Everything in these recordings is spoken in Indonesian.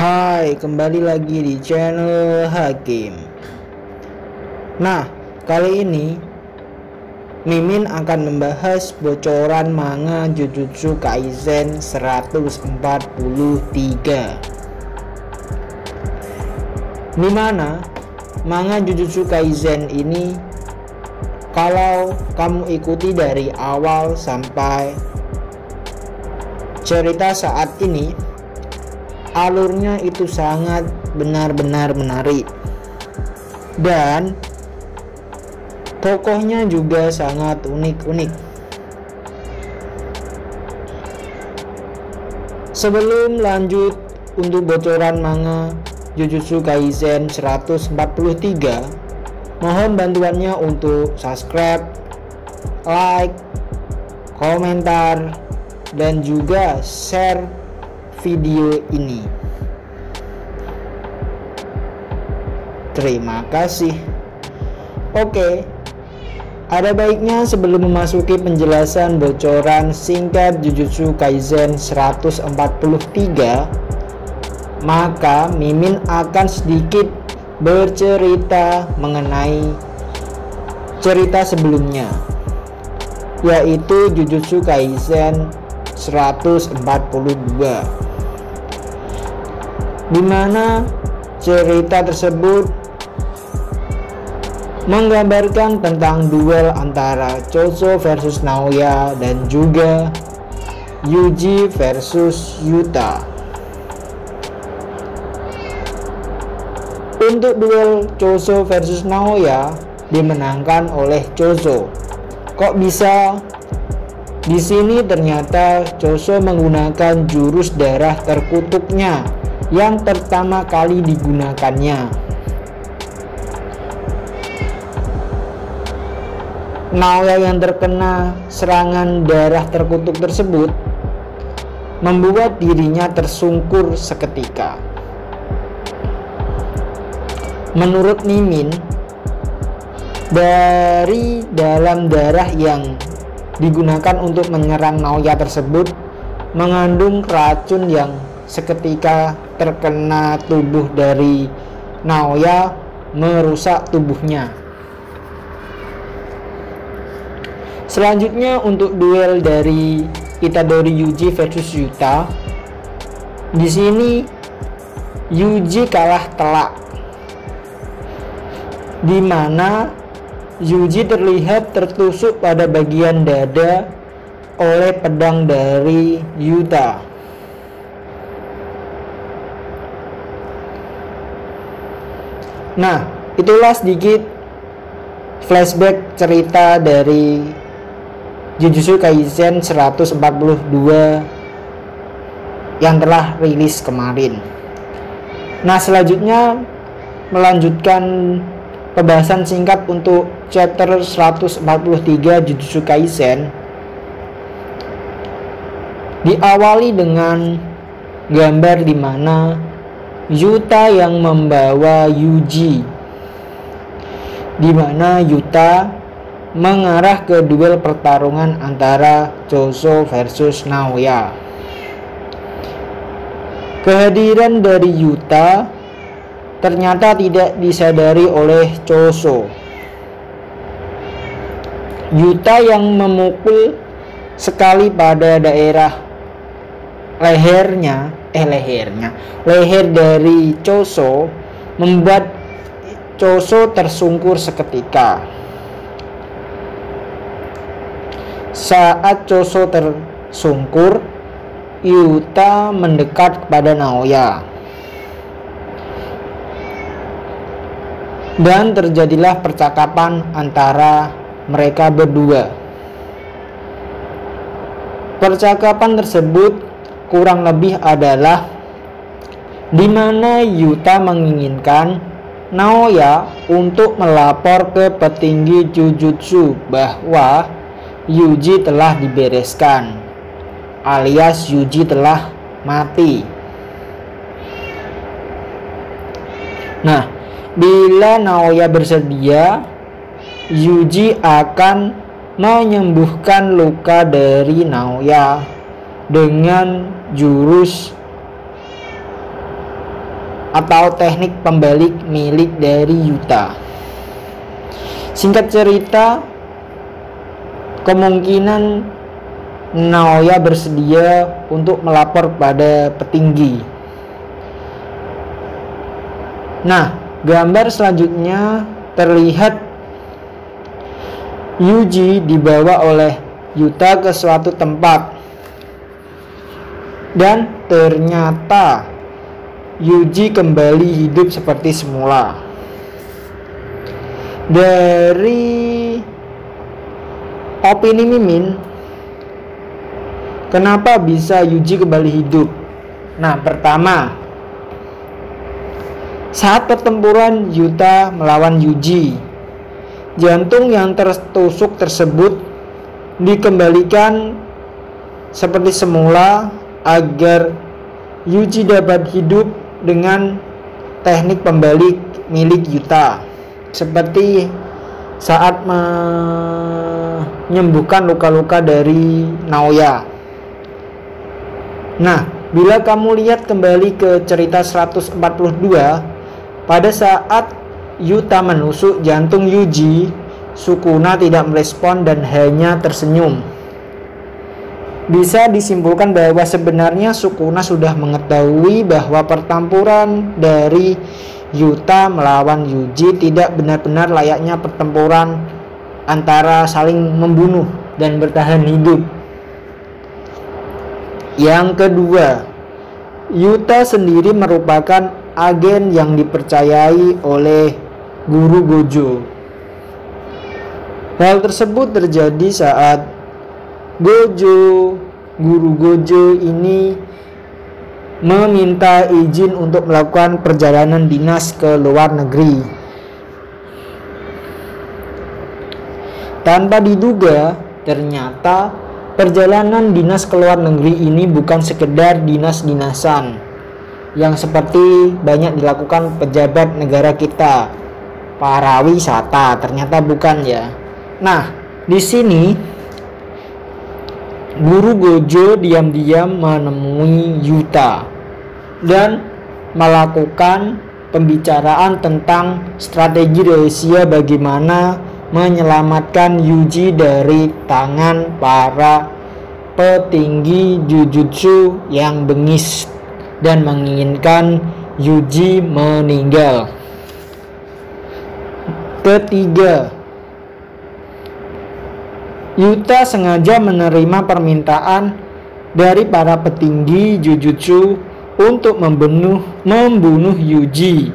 Hai, kembali lagi di channel Hakim. Nah, kali ini Mimin akan membahas bocoran manga Jujutsu Kaisen 143. Di mana manga Jujutsu Kaisen ini kalau kamu ikuti dari awal sampai cerita saat ini alurnya itu sangat benar-benar menarik. Dan tokohnya juga sangat unik-unik. Sebelum lanjut untuk bocoran manga Jujutsu Kaisen 143 mohon bantuannya untuk subscribe like komentar dan juga share video ini. Terima kasih. Oke, ada baiknya sebelum memasuki penjelasan bocoran singkat Jujutsu Kaisen 143, maka Mimin akan sedikit bercerita mengenai cerita sebelumnya, yaitu Jujutsu Kaisen 142 di mana cerita tersebut menggambarkan tentang duel antara Choso versus Naoya dan juga Yuji versus Yuta. Untuk duel Choso versus Naoya dimenangkan oleh Choso. Kok bisa? Di sini ternyata Choso menggunakan jurus darah terkutuknya yang pertama kali digunakannya. Naoya yang terkena serangan darah terkutuk tersebut membuat dirinya tersungkur seketika. Menurut Mimin, dari dalam darah yang digunakan untuk menyerang Naoya tersebut mengandung racun yang seketika terkena tubuh dari Naoya merusak tubuhnya. Selanjutnya untuk duel dari Itadori Yuji versus Yuta. Di sini Yuji kalah telak. Di mana Yuji terlihat tertusuk pada bagian dada oleh pedang dari Yuta. Nah, itulah sedikit flashback cerita dari Jujutsu Kaisen 142 yang telah rilis kemarin. Nah, selanjutnya melanjutkan pembahasan singkat untuk chapter 143 Jujutsu Kaisen diawali dengan gambar di mana Yuta yang membawa Yuji di mana Yuta mengarah ke duel pertarungan antara Choso versus Naoya. Kehadiran dari Yuta ternyata tidak disadari oleh Choso. Yuta yang memukul sekali pada daerah lehernya eh lehernya. Leher dari Choso membuat Choso tersungkur seketika. Saat Choso tersungkur Yuta mendekat kepada Naoya. Dan terjadilah percakapan antara mereka berdua. Percakapan tersebut kurang lebih adalah di mana Yuta menginginkan Naoya untuk melapor ke petinggi Jujutsu bahwa Yuji telah dibereskan alias Yuji telah mati. Nah, bila Naoya bersedia, Yuji akan menyembuhkan luka dari Naoya dengan jurus atau teknik pembalik milik dari Yuta. Singkat cerita, kemungkinan Naoya bersedia untuk melapor pada petinggi. Nah, gambar selanjutnya terlihat Yuji dibawa oleh Yuta ke suatu tempat dan ternyata Yuji kembali hidup seperti semula. Dari opini Mimin, kenapa bisa Yuji kembali hidup? Nah, pertama, saat pertempuran Yuta melawan Yuji, jantung yang tertusuk tersebut dikembalikan seperti semula agar Yuji dapat hidup dengan teknik pembalik milik Yuta seperti saat menyembuhkan luka-luka dari Naoya. Nah, bila kamu lihat kembali ke cerita 142 pada saat Yuta menusuk jantung Yuji, Sukuna tidak merespon dan hanya tersenyum bisa disimpulkan bahwa sebenarnya Sukuna sudah mengetahui bahwa pertempuran dari Yuta melawan Yuji tidak benar-benar layaknya pertempuran antara saling membunuh dan bertahan hidup. Yang kedua, Yuta sendiri merupakan agen yang dipercayai oleh Guru Gojo. Hal tersebut terjadi saat Gojo, guru Gojo ini meminta izin untuk melakukan perjalanan dinas ke luar negeri. Tanpa diduga, ternyata perjalanan dinas ke luar negeri ini bukan sekedar dinas-dinasan yang seperti banyak dilakukan pejabat negara kita, para wisata. Ternyata bukan ya. Nah, di sini Guru Gojo diam-diam menemui Yuta dan melakukan pembicaraan tentang strategi rahasia bagaimana menyelamatkan Yuji dari tangan para petinggi Jujutsu yang bengis dan menginginkan Yuji meninggal. Ketiga, Yuta sengaja menerima permintaan dari para petinggi Jujutsu untuk membunuh membunuh Yuji.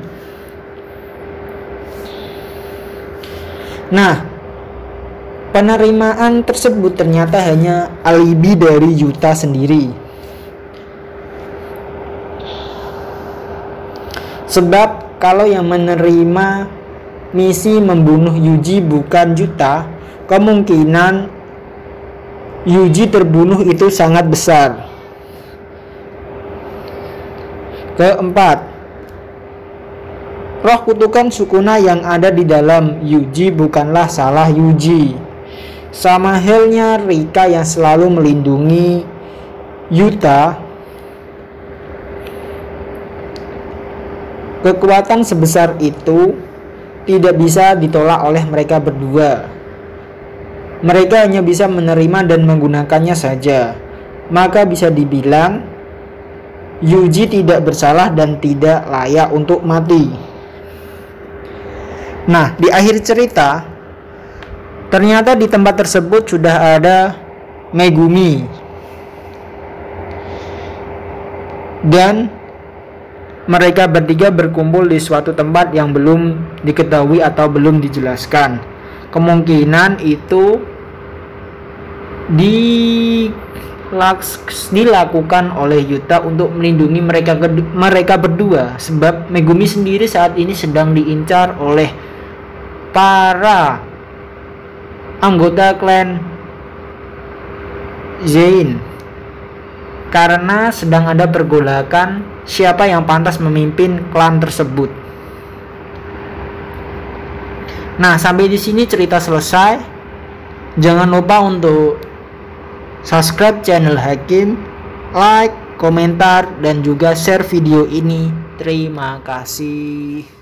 Nah, penerimaan tersebut ternyata hanya alibi dari Yuta sendiri. Sebab kalau yang menerima misi membunuh Yuji bukan Yuta, kemungkinan Yuji terbunuh itu sangat besar. Keempat, roh kutukan Sukuna yang ada di dalam Yuji bukanlah salah Yuji. Sama halnya Rika yang selalu melindungi Yuta, kekuatan sebesar itu tidak bisa ditolak oleh mereka berdua. Mereka hanya bisa menerima dan menggunakannya saja. Maka bisa dibilang Yuji tidak bersalah dan tidak layak untuk mati. Nah, di akhir cerita ternyata di tempat tersebut sudah ada Megumi. Dan mereka bertiga berkumpul di suatu tempat yang belum diketahui atau belum dijelaskan. Kemungkinan itu dilakukan oleh Yuta untuk melindungi mereka mereka berdua sebab Megumi sendiri saat ini sedang diincar oleh para anggota klan Zain karena sedang ada pergolakan siapa yang pantas memimpin klan tersebut. Nah, sampai di sini cerita selesai. Jangan lupa untuk subscribe channel Hakim, like, komentar, dan juga share video ini. Terima kasih.